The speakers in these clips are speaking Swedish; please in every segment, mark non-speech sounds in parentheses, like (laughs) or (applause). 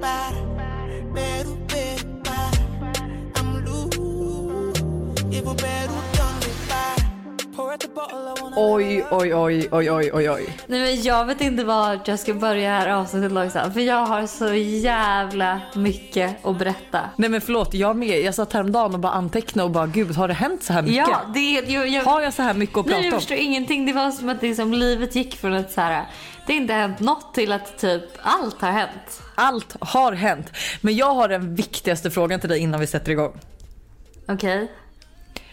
para, pero, Oj, oj, oj, oj, oj, oj, oj. Nej men jag vet inte vart jag ska börja här avsnittet Lojsan. För jag har så jävla mycket att berätta. Nej men förlåt, jag med. Jag satt häromdagen och bara antecknade och bara gud har det hänt så här mycket? Ja, det. Jag, jag, Har jag så här mycket att nej, prata jag om? förstår ingenting. Det var som att det som livet gick från att så här, det inte hänt något till att typ allt har hänt. Allt har hänt. Men jag har den viktigaste frågan till dig innan vi sätter igång. Okej?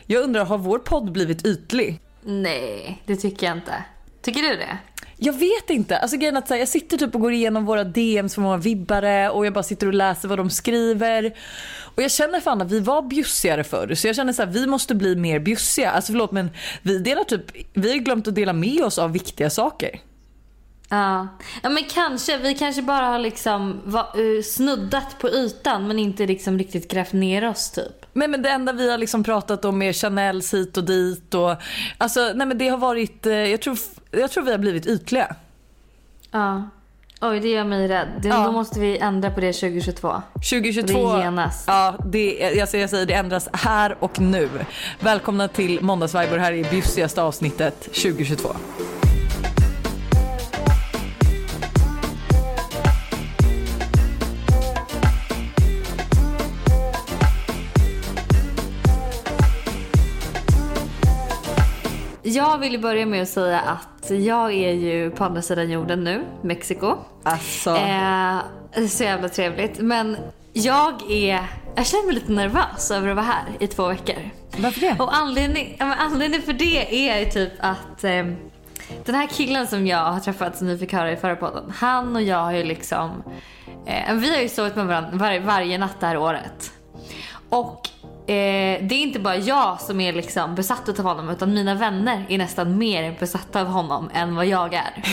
Jag undrar, har vår podd blivit ytlig? Nej, det tycker jag inte. Tycker du det? Jag vet inte. Alltså grejen att så här, jag sitter typ och går igenom våra DMs från våra vibbare och jag bara sitter och läser vad de skriver. Och jag känner fan att vi var bjussigare förr så jag känner så här, vi måste bli mer bjussiga. Alltså förlåt men vi delar typ, vi har glömt att dela med oss av viktiga saker. Ja. ja, men kanske. Vi kanske bara har liksom eh, snuddat på ytan men inte liksom riktigt grävt ner oss typ. Men, men det enda vi har liksom pratat om är Chanels hit och dit och alltså nej men det har varit, eh, jag tror, jag tror vi har blivit ytliga. Ja. Oj, det gör mig rädd. Det, Ja. Då måste vi ändra på det 2022. 2022, Det är genast. ja det, alltså jag säger det ändras här och nu. Välkomna till Måndagsviber, här är bjussigaste avsnittet 2022. Jag vill börja med att säga att jag är ju på andra sidan jorden nu, Mexiko. Alltså, Eh, så jävla trevligt. Men jag är, jag känner mig lite nervös över att vara här i två veckor. varför det? Och anledning, anledningen för det är ju typ att eh, den här killen som jag har träffat som ni fick höra i förra podden. Han och jag har ju liksom, eh, vi har ju sovit med varandra var, varje natt det här året. Och eh, det är inte bara jag som är liksom besatt av honom utan mina vänner är nästan mer besatta av honom än vad jag är.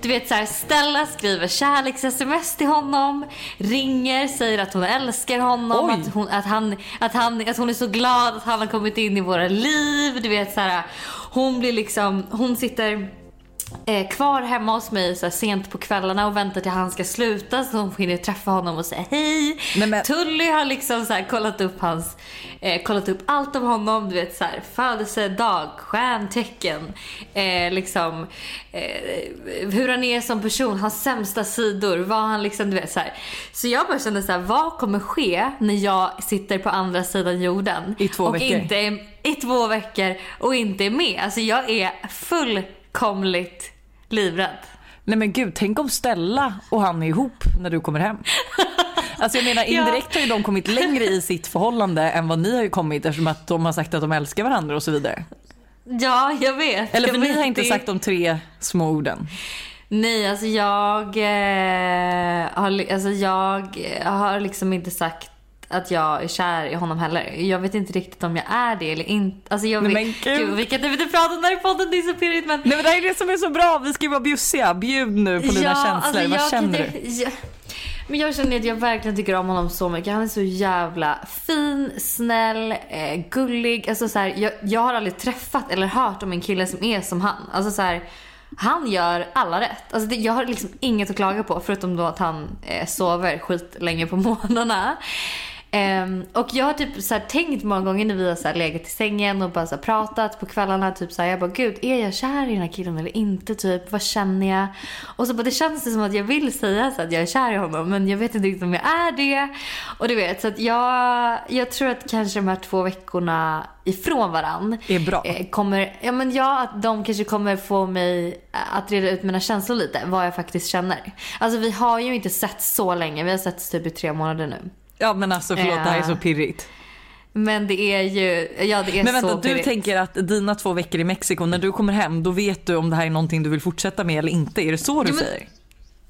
Du vet så här, Stella skriver kärleks-sms till honom, ringer, säger att hon älskar honom, att hon, att, han, att, han, att hon är så glad att han har kommit in i våra liv. Du vet så här, hon blir liksom, hon sitter eh, kvar hemma hos mig så sent på kvällarna och väntar till han ska sluta så hon hinner träffa honom och säga hej. Men- Tully har liksom så kollat upp hans, eh, kollat upp allt om honom. Du vet så här, födelsedag, stjärntecken, eh, liksom eh, hur han är som person, hans sämsta sidor, vad han liksom, du vet så här. Så jag bara kände så här, vad kommer ske när jag sitter på andra sidan jorden? I två och veckor. Inte I två veckor och inte är med. Alltså jag är fullkomligt livrädd. Nej men gud, tänk om Stella och han är ihop när du kommer hem. Alltså jag menar (laughs) Ja. indirekt har ju de kommit längre i sitt förhållande än vad ni har ju kommit eftersom att de har sagt att de älskar varandra och så vidare. Ja, jag vet. Eller jag för ni vet har inte det. sagt de tre små orden. Nej, alltså jag, eh, har, alltså jag har liksom inte sagt att jag är kär i honom heller. Jag vet inte riktigt om jag är det eller inte. Alltså jag vet, men gud. vi kan inte prata om det här i podden, det är så pirrigt men Nej men det här är det som är så bra, vi ska ju vara bjussiga. Bjud nu på dina känslor, alltså vad jag känner kan du? jag- Men jag känner att jag verkligen tycker om honom så mycket. Han är så jävla fin, snäll, eh, gullig. Alltså så här, jag, jag har aldrig träffat eller hört om en kille som är som han. Alltså så här, han gör alla rätt. Alltså det, jag har liksom inget att klaga på förutom då att han eh, sover skit länge på morgnarna. Ehm, och jag har typ så tänkt många gånger när vi har så här legat i sängen och bara så pratat på kvällarna. Typ så här, jag bara gud är jag kär i den här killen eller inte? Typ vad känner jag? Och så bara, det känns det som att jag vill säga så att jag är kär i honom men jag vet inte riktigt om jag är det. Och du vet så att jag, jag tror att kanske de här två veckorna ifrån varann Är bra. eh, kommer, ja men ja att de kanske kommer få mig att reda ut mina känslor lite. Vad jag faktiskt känner. Alltså vi har ju inte sett så länge. Vi har sett typ i tre månader nu. Ja men alltså förlåt, det här är så Ja. pirrigt. Men det är ju, ja det är Men vänta, så du tänker att dina två veckor i Mexiko, när du kommer hem, då vet du om det här är någonting du vill fortsätta med eller inte. Är det så du Ja, men- säger?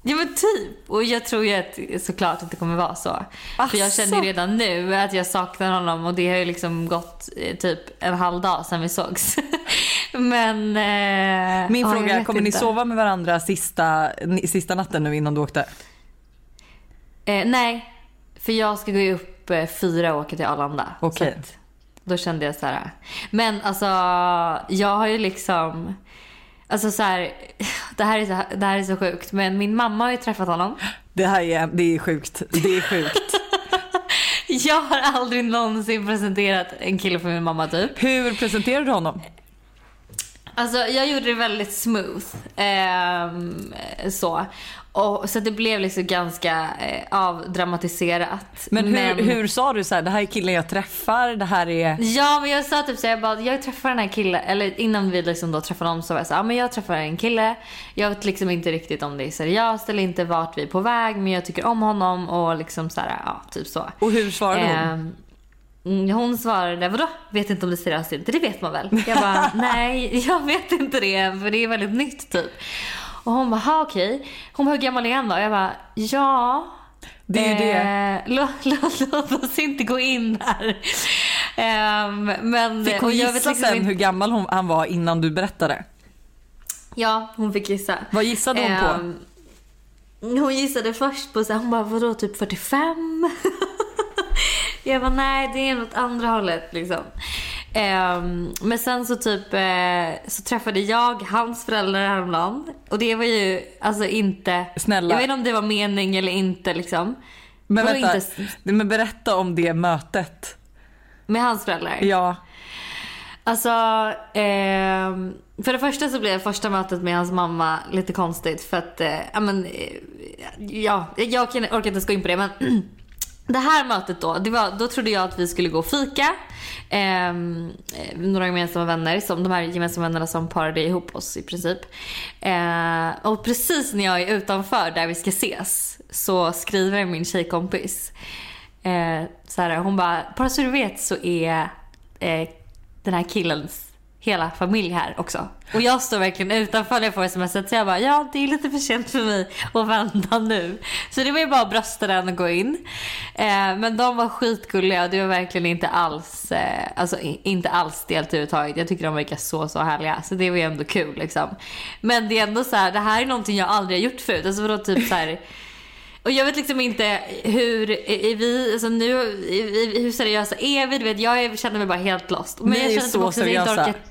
Ja men typ. Och jag tror ju att, såklart att det kommer vara så. För jag känner ju Asså? redan nu att jag saknar honom och det har ju liksom gått eh, typ en halv dag sedan vi sågs. (laughs) men... Eh, Min fråga är, kommer ni inte. sova med varandra sista, ni- sista natten nu innan du åkte? Eh, nej, för jag ska gå upp eh, fyra och åka till Arlanda. Okej. Att Då kände jag så här. Men alltså, jag har ju liksom... Alltså så här, (sighs) det här, är så, det här är så sjukt, men min mamma har ju träffat honom. Det här är, det är sjukt. Det är sjukt. (laughs) Jag har aldrig någonsin presenterat en kille för min mamma typ. Hur presenterar du honom? Alltså jag gjorde det väldigt smooth. ehm, så. Och, så det blev liksom ganska eh, avdramatiserat. Men hur, hur sa du så här, det här är killen jag träffar, det här är... Ja men jag sa typ så här, jag bara, jag träffar den här killen, eller innan vi liksom då träffade honom så var jag så här, ja men jag träffar en kille. Jag vet liksom inte riktigt om det är seriöst eller inte vart vi är på väg men jag tycker om honom och liksom så här, ja typ så. Och hur svarade hon? Mm, Hon svarade, vadå? Vet inte om det är seriöst inte? Det vet man väl? Jag bara, (laughs) nej jag vet inte det för det är väldigt nytt typ. Och hon bara, okej. Hon bara, hur gammal är han då? Jag bara, ja. Det är ju det. Eh, låt, (laughs) låt, låt oss inte gå in där. Ehm, men, Fick hon gissa liksom sen inte- hur gammal hon, han var innan du berättade? Ja, hon fick gissa. Vad gissade hon på? Ehm, Hon gissade först på så här, hon bara vadå typ 45? (laughs) jag bara nej det är något andra hållet liksom. Ehm, men sen så typ eh, så träffade jag hans föräldrar häromdagen. Och det var ju alltså inte, Snälla. jag vet inte om det var mening eller inte liksom. Men vänta, inte- men berätta om det mötet. Med hans föräldrar. Ja. Alltså, ehm, för det första så blev första mötet med hans mamma lite konstigt för att, eh, ja men, eh, ja, jag orkar inte ens gå in på det men (clears throat) det här mötet då, det var, då trodde jag att vi skulle gå och fika. Ehm, eh, några gemensamma vänner, som de här gemensamma vännerna som parade ihop oss i princip. Eh, och precis när jag är utanför där vi ska ses så skriver min tjejkompis eh, så här, hon bara, bara så du vet så är eh, den här killens hela familj här också. Och jag står verkligen utanför när jag får smset så jag bara ja det är lite för sent för mig att vända nu. Så det var ju bara att brösta den och gå in. Eh, men de var skitgulliga och det var verkligen inte alls, eh, alltså inte alls stelt överhuvudtaget. Jag tycker de verkar så så härliga så det var ju ändå kul liksom. Men det är ändå så här, det här är någonting jag aldrig har gjort förut. Alltså vadå typ så här och jag vet liksom inte hur, är vi, alltså nu, hur seriösa är vi? Du vet, jag känner mig bara helt lost. Men jag känner typ så också att jag inte seriösa. orkar-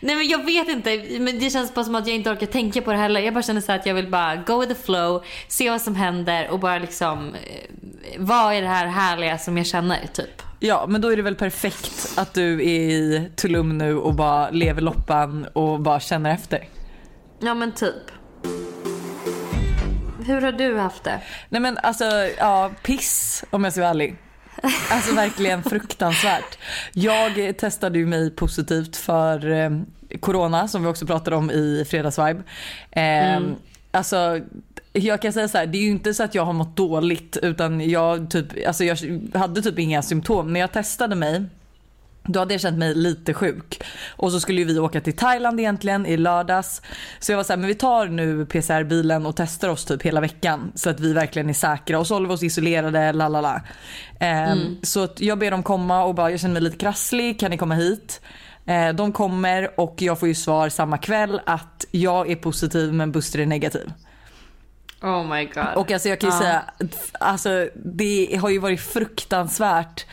Nej men jag vet inte, men det känns bara som att jag inte orkar tänka på det heller. Jag bara känner så att jag vill bara go with the flow, se vad som händer och bara liksom, eh, vad är det här härliga som jag känner typ. Ja, men då är det väl perfekt att du är i Tulum nu och bara lever loppan och bara känner efter. Ja men typ. Hur har du haft det? Nej men alltså, ja, piss om jag ska vara ärlig. (laughs) Alltså verkligen fruktansvärt. Jag testade ju mig positivt för eh, corona som vi också pratade om i fredagsvibe. Eh, Alltså jag kan säga så här, det är ju inte så att jag har mått dåligt utan jag, typ, alltså jag hade typ inga symptom. När jag testade mig då hade jag känt mig lite sjuk. Och så skulle vi åka till Thailand egentligen i lördags. Så jag var så här, men vi tar nu PCR-bilen och testar oss typ hela veckan. Så att vi verkligen är säkra och så håller vi oss isolerade, lalala. Ehm, Så att jag ber dem komma och bara, jag känner mig lite krasslig, kan ni komma hit? Eh, de kommer och jag får ju svar samma kväll att jag är positiv men Buster är negativ. Oh my god. Och alltså jag kan ju Ja. säga, alltså det har ju varit fruktansvärt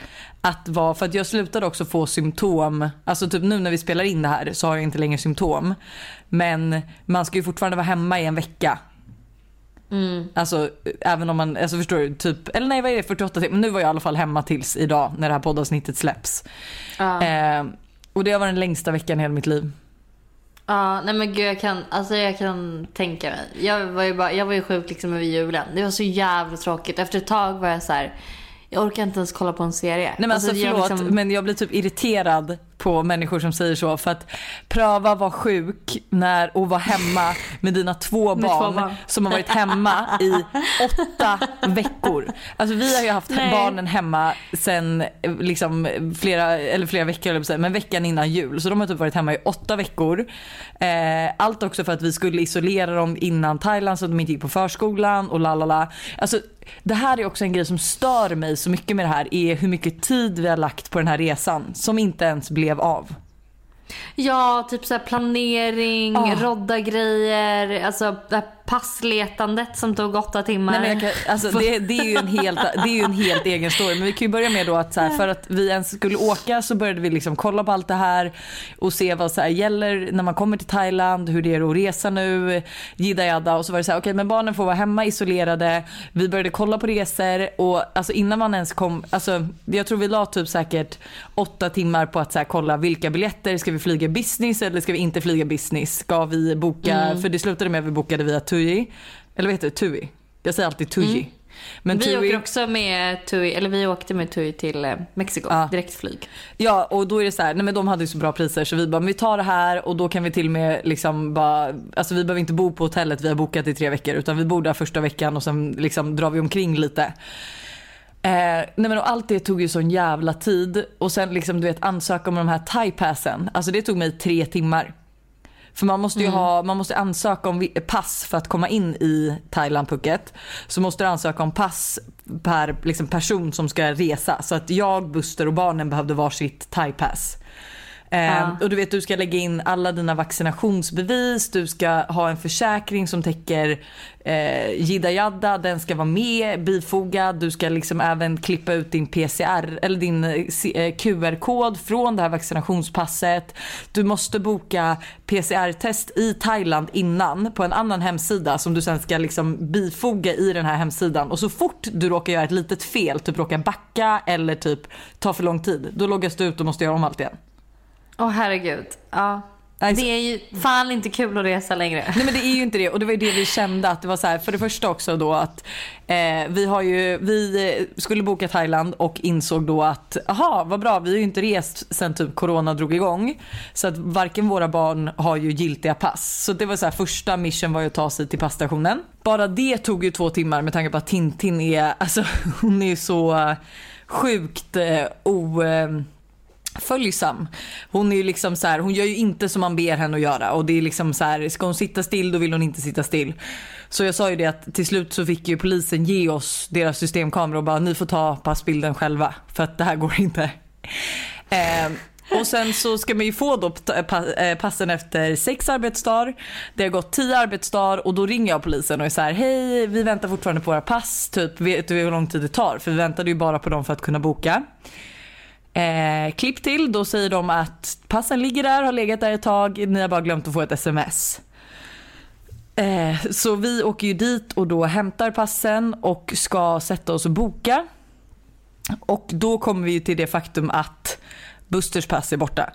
att vara, för att jag slutade också få symptom. Alltså typ nu när vi spelar in det här så har jag inte längre symptom. Men man ska ju fortfarande vara hemma i en vecka. Mm. Alltså även om man, alltså förstår du, typ, eller nej vad är det 48 timmar, men nu var jag i alla fall hemma tills idag när det här poddavsnittet släpps. Ja. Eh, och det har varit den längsta veckan i hela mitt liv. Ja, nej men gud jag kan, alltså jag kan tänka mig. Jag var ju, bara, jag var ju sjuk liksom över julen. Det var så jävla tråkigt. Efter ett tag var jag så här. Jag orkar inte ens kolla på en serie. Nej men alltså, jag förlåt liksom- men jag blir typ irriterad på människor som säger så för att pröva vara sjuk när, och vara hemma med dina två Med barn, två barn. som har varit hemma i åtta veckor. Alltså vi har ju haft Nej. barnen hemma sen liksom flera, eller flera veckor men veckan innan jul. Så de har typ varit hemma i åtta veckor. Eh, allt också för att vi skulle isolera dem innan Thailand så att de inte gick på förskolan och lalala. Alltså det här är också en grej som stör mig så mycket med det här är hur mycket tid vi har lagt på den här resan som inte ens blev av. Ja, typ så här planering, Ah. rodda grejer, alltså äh, passletandet som tog åtta timmar. Nej, kan, alltså, det, det, är ju en helt, det är en helt egen story. Men vi kan ju börja med då att så här, för att vi ens skulle åka så började vi liksom kolla på allt det här och se vad så här gäller när man kommer till Thailand, hur det är att resa nu, jidda jadda. Och så var det så här, okej okay, men barnen får vara hemma isolerade. Vi började kolla på resor och alltså innan man ens kom, alltså jag tror vi la typ säkert åtta timmar på att så här, kolla vilka biljetter, ska vi flyga business eller ska vi inte flyga business? Ska vi boka, mm. för det slutade med att vi bokade via TUI, eller vad heter det, TUI? Jag säger alltid TUI. Mm. Men vi TUI... åker också med TUI, eller vi åkte med TUI till eh, Mexiko, ja. direktflyg. Ja och då är det så här, nej men de hade ju så bra priser så vi bara, men vi tar det här och då kan vi till och med liksom bara, alltså vi behöver inte bo på hotellet vi har bokat i tre veckor utan vi bor där första veckan och sen liksom drar vi omkring lite. Eh, nej men och allt det tog ju sån jävla tid och sen liksom du vet ansöka om de här thai-passen, alltså det tog mig tre timmar. För man måste ju mm. ha, man måste ansöka om pass för att komma in i Thailand Phuket. Så måste du ansöka om pass per liksom, person som ska resa. Så att jag, Buster och barnen behövde varsitt thai-pass. Eh, och du vet du ska lägga in alla dina vaccinationsbevis, du ska ha en försäkring som täcker eh, jidda den ska vara med bifogad, du ska liksom även klippa ut din PCR eller din eh, QR-kod från det här vaccinationspasset. Du måste boka PCR-test i Thailand innan på en annan hemsida som du sen ska liksom bifoga i den här hemsidan och så fort du råkar göra ett litet fel, typ råkar backa eller typ ta för lång tid, då loggas du ut och måste göra om allt igen. Åh oh, herregud. Ja. Det är ju fan inte kul att resa längre. Nej men det är ju inte det och det var ju det vi kände att det var så här, för det första också då att eh, vi har ju, vi skulle boka Thailand och insåg då att aha vad bra vi har ju inte rest sen typ corona drog igång så att varken våra barn har ju giltiga pass så det var så här, första mission var ju att ta sig till passstationen. Bara det tog ju två timmar med tanke på att Tintin är, alltså (laughs) hon är ju så sjukt eh, o eh, följsam. Hon är ju liksom så här, hon gör ju inte som man ber henne att göra och det är liksom så här, ska hon sitta still då vill hon inte sitta still. Så jag sa ju det att till slut så fick ju polisen ge oss deras systemkamera och bara ni får ta passbilden själva för att det här går inte. Eh, och sen så ska man ju få då eh, eh, passen efter sex arbetsdagar. Det har gått tio arbetsdagar och då ringer jag polisen och är så här, hej vi väntar fortfarande på våra pass, typ vet du hur lång tid det tar? För vi väntade ju bara på dem för att kunna boka. Eh, klipp till, då säger de att passen ligger där, har legat där ett tag, ni har bara glömt att få ett sms. Eh, så vi åker ju dit och då hämtar passen och ska sätta oss och boka. Och då kommer vi ju till det faktum att Busters pass är borta.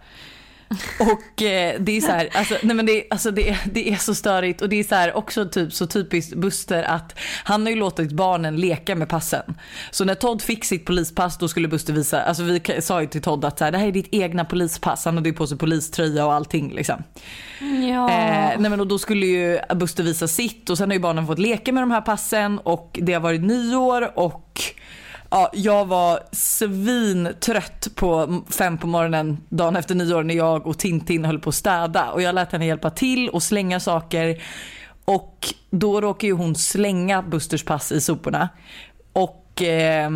Och eh, det är så här, alltså, nej men det, alltså det, det är så störigt och det är så här också typ så typiskt Buster att han har ju låtit barnen leka med passen. Så när Todd fick sitt polispass då skulle Buster visa, alltså vi sa ju till Todd att så här, det här är ditt egna polispass, han hade ju på sig poliströja och allting liksom. Ja. Eh, nej men och då skulle ju Buster visa sitt och sen har ju barnen fått leka med de här passen och det har varit nyår och Ja, jag var svintrött på fem på morgonen dagen efter nyår när jag och Tintin höll på att städa. Och jag lät henne hjälpa till och slänga saker. Och då råkade ju hon slänga Busters pass i soporna. Och eh,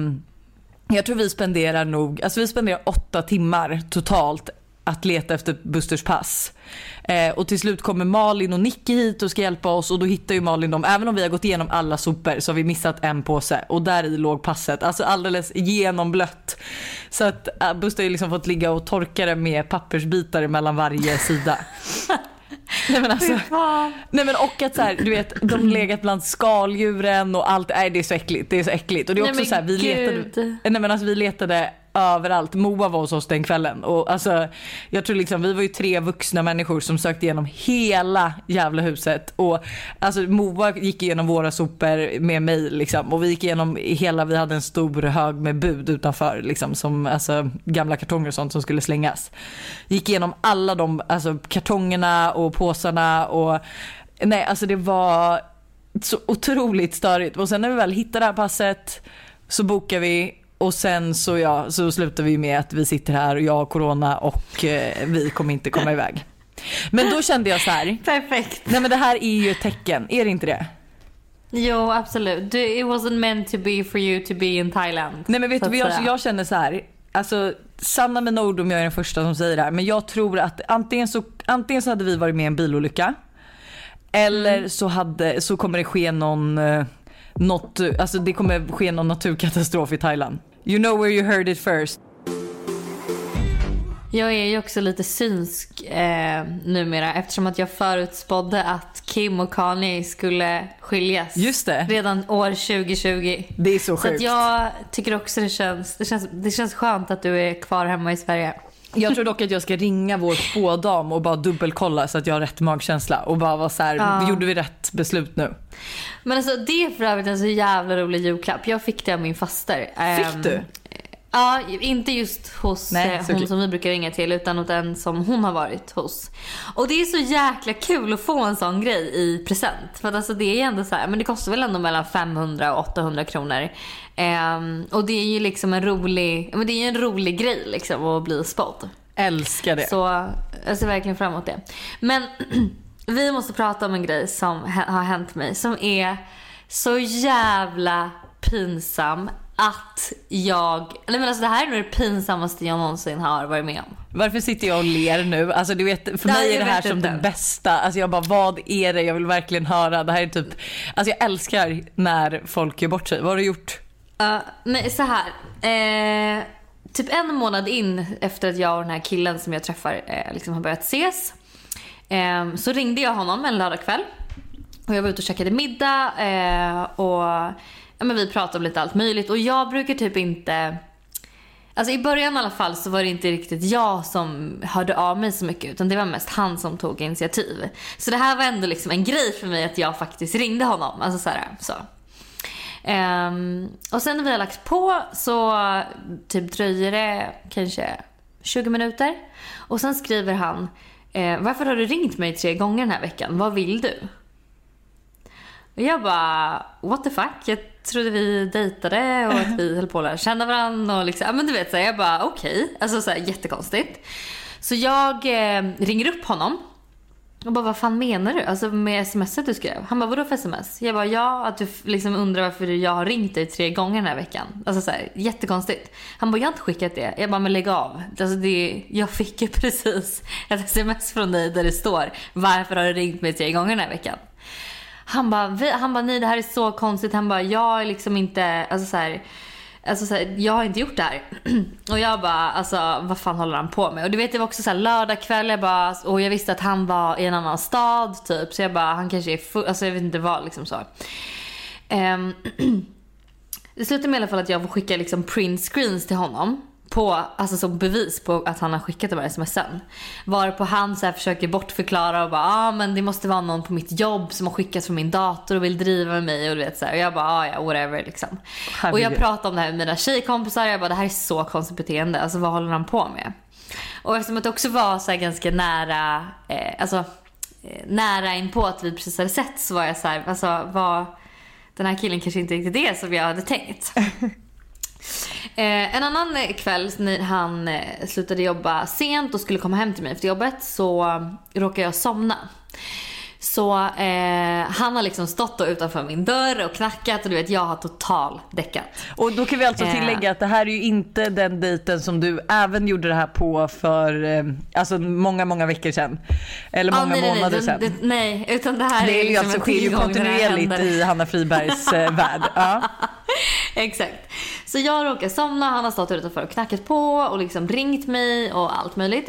jag tror vi spenderar nog, alltså vi spenderar åtta timmar totalt att leta efter Busters pass. Eh, och till slut kommer Malin och Nicky hit och ska hjälpa oss och då hittar ju Malin dem. Även om vi har gått igenom alla sopor så har vi missat en påse och där i låg passet. Alltså alldeles genomblött. Så att äh, Buster har ju liksom fått ligga och torka det med pappersbitar mellan varje sida. (laughs) Nej men alltså. Nej men och att så här, du vet de legat bland skaldjuren och allt. Nej det är så äckligt. Det är så äckligt. Och det är också nej, så här, vi letade. Nej men alltså vi letade överallt. Moa var hos oss den kvällen. Och alltså, jag tror liksom, vi var ju tre vuxna människor som sökte igenom hela jävla huset. Och alltså, Moa gick igenom våra sopor med mig liksom. Och vi gick igenom hela, vi hade en stor hög med bud utanför. Liksom, som, alltså, gamla kartonger och sånt som skulle slängas. Gick igenom alla de alltså, kartongerna och påsarna. Och, nej, alltså det var så otroligt störigt. Och sen när vi väl hittade det här passet så bokar vi och sen så, ja, så slutar vi med att vi sitter här och jag har corona och eh, vi kommer inte komma iväg. Men då kände jag så här. Perfekt. Nej men det här är ju ett tecken, är det inte det? Jo absolut. It wasn't meant to be for you to be in Thailand. Nej men vet du jag, jag känner så här. Alltså Sanna med Nordom, jag är den första som säger det här. Men jag tror att antingen så, antingen så hade vi varit med i en bilolycka. Eller så, hade, så kommer det ske någon, eh, något, alltså det kommer ske någon naturkatastrof i Thailand. You know where you heard it first. Jag är ju också lite synsk eh, numera eftersom att jag förutspådde att Kim och Kanye skulle skiljas. Just det. Redan år 2020. Det är så Så sjukt. att jag tycker också det känns, det känns, det känns skönt att du är kvar hemma i Sverige. Jag tror dock att jag ska ringa vår spådam och bara dubbelkolla så att jag har rätt magkänsla och bara vara så här, Ja. gjorde vi rätt beslut nu? Men alltså det är för övrigt en så jävla rolig julklapp. Jag fick det av min faster. Fick Ehm, du? Ja, inte just hos Nej, eh, hon som vi brukar ringa till utan åt en som hon har varit hos. Och det är så jäkla kul att få en sån grej i present. För att alltså det är ju ändå så här, men det kostar väl ändå mellan 500 och 800 kronor. Ehm, och det är ju liksom en rolig, men det är ju en rolig grej liksom att bli spådd. Älskar det. Så jag ser verkligen fram emot det. Men (clears throat) vi måste prata om en grej som har hänt mig som är så jävla pinsam att jag... Nej men alltså det här är nog det pinsammaste jag någonsin har varit med om. Varför sitter jag och ler nu? Alltså du vet, för Ja, mig är det här som inte. det bästa. Alltså jag bara, vad är det? Jag vill verkligen höra. Det här är typ, alltså jag älskar när folk gör bort sig. Vad har du gjort? Uh, nej, så här. Eh, typ en månad in efter att jag och den här killen som jag träffar eh, liksom har börjat ses. Eh, så ringde jag honom en lördagkväll. Och jag var ute och käkade middag eh, och ja, men vi pratade om lite allt möjligt. Och jag brukar typ inte... Alltså i början i alla fall så var det inte riktigt jag som hörde av mig så mycket utan det var mest han som tog initiativ. Så det här var ändå liksom en grej för mig att jag faktiskt ringde honom. Alltså så här, så. Um, och sen när vi har lagt på så typ dröjer det kanske 20 minuter. Och sen skriver han eh, Varför har du ringt mig tre gånger den här veckan? Vad vill du? Och jag bara what the fuck? Jag trodde vi dejtade och att vi höll på att lära känna varandra och liksom, men du vet så här, jag bara okej. Alltså så här, jättekonstigt. Så jag eh, ringer upp honom och bara, vad fan menar du? Alltså med smset du skrev. Han bara, vadå för sms? Jag bara, ja att du liksom undrar varför jag har ringt dig tre gånger den här veckan. Alltså så här, jättekonstigt. Han bara, jag har inte skickat det. Jag bara, men lägg av. Alltså det, jag fick ju (laughs) precis ett sms från dig där det står, varför har du ringt mig tre gånger den här veckan? Han bara, han bara, nej det här är så konstigt. Han bara, jag är liksom inte, alltså så här, Alltså så här, jag har inte gjort det här. (clears throat) Och jag bara, alltså vad fan håller han på med? Och du vet det var också så här lördag kväll, jag bara, och jag visste att han var i en annan stad typ. Så jag bara, han kanske är full, alltså jag vet inte vad liksom så. Um, (clears throat) det slutade med i alla fall att jag får skicka liksom print screens till honom. På, alltså som bevis på att han har skickat de här smsen. Varpå han så här försöker bortförklara och bara ah, men det måste vara någon på mitt jobb som har skickat från min dator och vill driva med mig och du vet så här. Och jag bara ah, ja whatever liksom. Och jag Herregud. pratade om det här med mina tjejkompisar jag bara det här är så konstigt beteende. Alltså vad håller han på med? Och eftersom att det också var så ganska nära, eh, alltså eh, nära in på att vi precis hade sett så var jag så här, alltså vad den här killen kanske inte riktigt är som jag hade tänkt. (laughs) Eh, en annan eh, kväll när han eh, slutade jobba sent och skulle komma hem till mig efter jobbet så eh, råkade jag somna. Så eh, han har liksom stått då utanför min dörr och knackat och du vet jag har total däckat. Och då kan vi alltså Eh. tillägga att det här är ju inte den dejten som du även gjorde det här på för eh, alltså många, många veckor sedan. Eller Ah, många nej, nej, månader nej, sedan. det, det, nej, utan det här Det är ju liksom alltså en sker ju tillgång det kontinuerligt i Hanna Fribergs eh, värld. Ja. (laughs) Exakt. Så jag råkar somna, han har stått utanför och knackat på och liksom ringt mig och allt möjligt.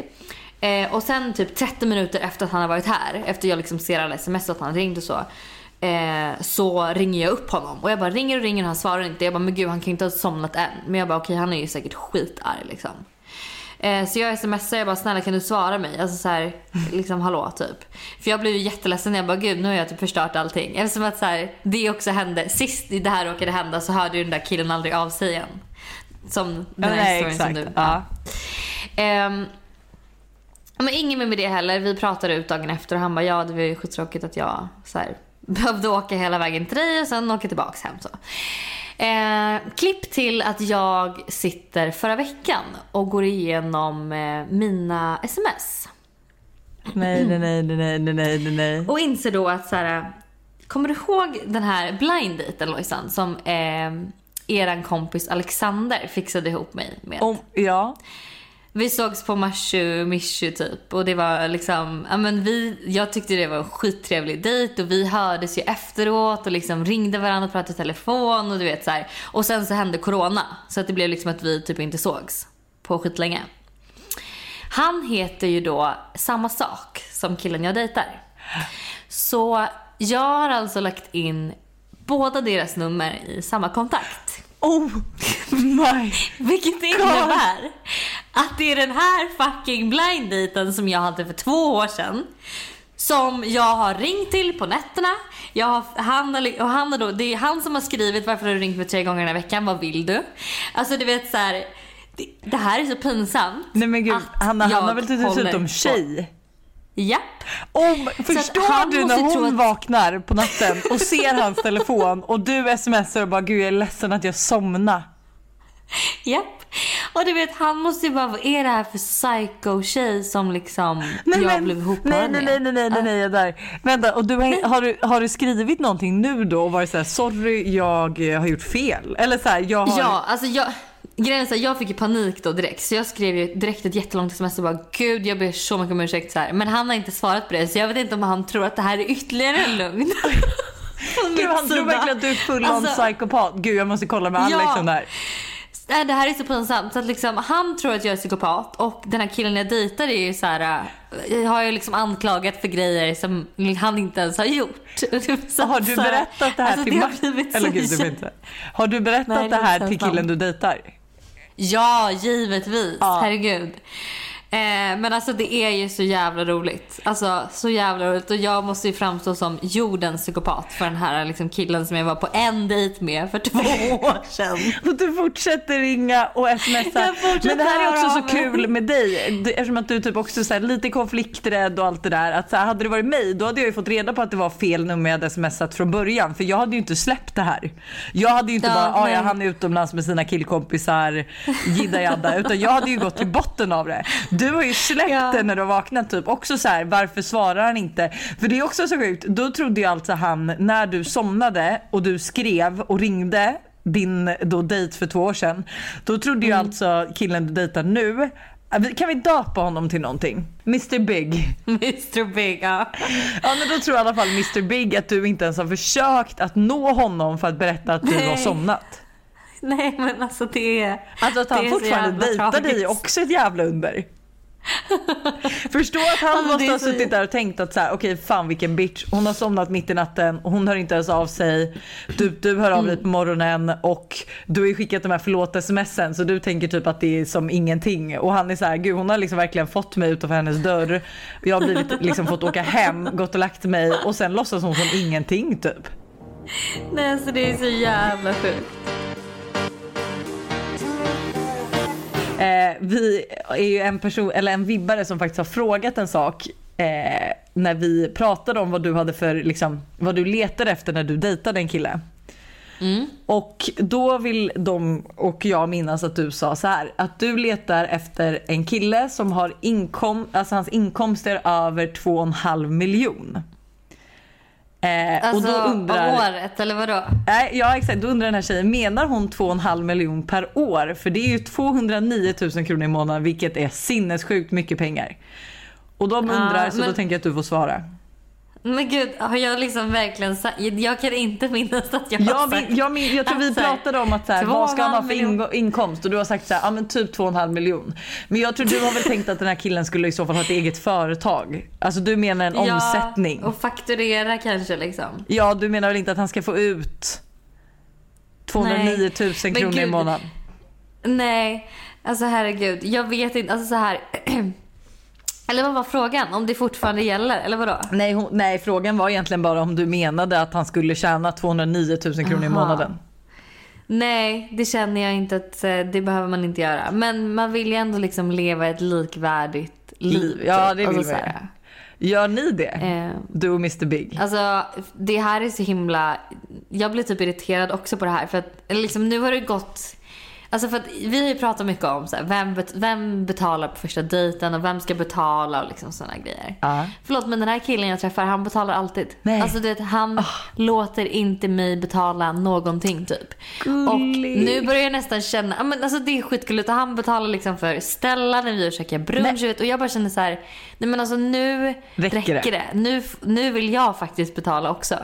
Eh, och sen typ 30 minuter efter att han har varit här, efter jag liksom ser alla sms att han ringt och så. Eh, så ringer jag upp honom och jag bara ringer och ringer och han svarar inte. Jag bara men gud han kan inte ha somnat än. Men jag bara okej okay, han är ju säkert skitarg liksom. Eh, så jag smsar jag bara snälla kan du svara mig? Alltså så här, liksom hallå typ. För jag blev ju jätteledsen jag bara gud nu har jag typ förstört allting. Eftersom att så här, det också hände, sist det här råkade hända så hörde ju den där killen aldrig av sig igen. Som den här nej, historien som exakt. du. Ja. Ehm, men ingen med det heller. Vi pratade ut dagen efter och han bara ja det var ju skittråkigt att jag så här, (laughs) behövde åka hela vägen till dig och sen åka tillbaks hem så. Eh, klipp till att jag sitter förra veckan och går igenom eh, mina sms. Nej, nej, nej, nej, nej, nej, nej. Och inser då att så här, kommer du ihåg den här blind daten Lojsan som eh, eran kompis Alexander fixade ihop mig med? Om, ja. Vi sågs på Machu Mischu typ och det var liksom, ja men vi, jag tyckte det var en skittrevlig dejt och vi hördes ju efteråt och liksom ringde varandra och pratade i telefon och du vet så här. Och sen så hände corona så att det blev liksom att vi typ inte sågs på skitlänge. Han heter ju då samma sak som killen jag dejtar. Så jag har alltså lagt in båda deras nummer i samma kontakt. Oh my Vilket innebär att det är den här fucking blind daten som jag hade för två år sedan. Som jag har ringt till på nätterna. Jag har, han, och han har då, det är han som har skrivit varför har du ringt mig tre gånger här veckan, vad vill du? Alltså du vet så här, det, det här är så pinsamt. Nej men gud, Hanna, han har väl dessutom tjej? Japp. Att förstår du när hon att- vaknar på natten och ser hans telefon och du smsar och bara gud jag är ledsen att jag somnade. Japp. Och du vet, han måste ju bara, vad är det här för psycho-tjej som liksom jag blev ihopparad nej, nej, nej, med? nej, nej, nej, nej, där. Vänta, och du har, du, har du skrivit någonting nu då och varit så här, sorry jag eh, har gjort fel? Eller så här, jag har... Ja, alltså jag... Grejen är jag fick ju panik då direkt så jag skrev ju direkt ett jättelångt sms och bara gud jag ber så mycket om ursäkt så här. Men han har inte svarat på det så jag vet inte om han tror att det här är ytterligare en lögn. (laughs) Gud, han tror verkligen att du är full on Alltså- psykopat. Gud jag måste kolla med Ja. Alex om det här. Det här är så pinsamt. Så att liksom, han tror att jag är psykopat och den här killen jag dejtar är ju så här, äh, har ju liksom anklagat för grejer som han inte ens har gjort. (laughs) Så Har du berättat det här alltså, till blivit Eller gud, du inte. Har du berättat Nej, det det här till killen du dejtar? Ja, givetvis. Ja. Herregud. Eh, men alltså det är ju så jävla roligt. Alltså så jävla roligt. Och jag måste ju framstå som jordens psykopat för den här liksom, killen som jag var på en dejt med för två år sedan. (laughs) Och du fortsätter ringa och smsa. Men det här är också så kul med dig. Eftersom att du typ också så här, lite konflikträdd och allt det där. Att så här, hade det varit mig då hade jag ju fått reda på att det var fel nummer jag hade smsat från början. För jag hade ju inte släppt det här. Jag hade ju inte Ja, bara, ah, ja nej. han är utomlands med sina killkompisar, jidda jadda. Utan jag hade ju gått till botten av det. Du har ju släppt Ja. det när du har vaknat typ. Också så här, varför svarar han inte? För det är också så sjukt. Då trodde ju alltså han, när du somnade och du skrev och ringde din då dejt för två år sedan. Då trodde ju Mm. alltså killen du dejtar nu kan vi döpa honom till någonting? Mr Big. (laughs) Mr Big, ja. Ja men då tror i alla fall Mr Big att du inte ens har försökt att nå honom för att berätta att du Nej. har somnat. Nej men alltså det är... Alltså att han fortfarande dejtar dig är också ett jävla under. (laughs) Förstå att han Alltså, måste ha så- suttit där och tänkt att så här, okej fan vilken bitch. Hon har somnat mitt i natten och hon hör inte ens av sig. Du, du hör av Mm. dig på morgonen och du har ju skickat de här förlåt smsen så du tänker typ att det är som ingenting. Och han är så här, gud hon har liksom verkligen fått mig utanför hennes dörr. Jag har blivit, (laughs) liksom fått åka hem, gått och lagt mig och sen låtsas hon som ingenting typ. Nej alltså det är så jävla sjukt. Eh, vi är ju en person, eller en vibbare som faktiskt har frågat en sak eh, när vi pratade om vad du hade för, liksom, vad du letade efter när du dejtade en kille. Mm. Och då vill de och jag minnas att du sa så här att du letar efter en kille som har inkom, alltså hans inkomster över 2,5 miljon. Eh, Alltså och då undrar, om året eller vadå? Nej, ja exakt, då undrar den här tjejen, menar hon 2,5 miljon per år? För det är ju 209 000 kronor i månaden vilket är sinnessjukt mycket pengar. Och de undrar så då men- tänker jag att du får svara. Men gud, har jag liksom verkligen sagt... Jag kan inte minnas att jag har Jag, sagt... min, jag, min, jag tror vi pratade om att så här, vad ska han ha för ingo- inkomst och du har sagt så här, ja men typ 2,5 miljon. Men jag tror du har väl tänkt att den här killen skulle i så fall ha ett eget företag. Alltså du menar en omsättning. Ja, och fakturera kanske liksom. Ja du menar väl inte att han ska få ut 209 000 Men kronor i månaden? Nej, alltså herregud. Jag vet inte. Alltså så här. (clears throat) Eller vad var frågan? Om det fortfarande gäller? Eller vadå? Nej, hon, nej, frågan var egentligen bara om du menade att han skulle tjäna 209 000 kronor i Aha. månaden. Nej, det känner jag inte att eh, det behöver man inte göra. Men man vill ju ändå liksom leva ett likvärdigt liv. Liv, ja, det typ. vill alltså, vi. så här, Gör ni det? eh, Du och Mr Big? Alltså det här är så himla... Jag blir typ irriterad också på det här. För att liksom, nu har det gått... Alltså för att vi har ju pratat mycket om så här, vem, vem betalar på första dejten och vem ska betala och liksom sådana grejer. Ja. Förlåt men den här killen jag träffar han betalar alltid. Nej. Alltså du vet, han låter inte mig betala någonting typ. Och Gullig. nu börjar jag nästan känna, men alltså det är skitgulligt och han betalar liksom för Stella när vi käkar brunch vet, och jag bara känner så här, nej men alltså nu Räcker räcker, det? det. Nu, nu vill jag faktiskt betala också.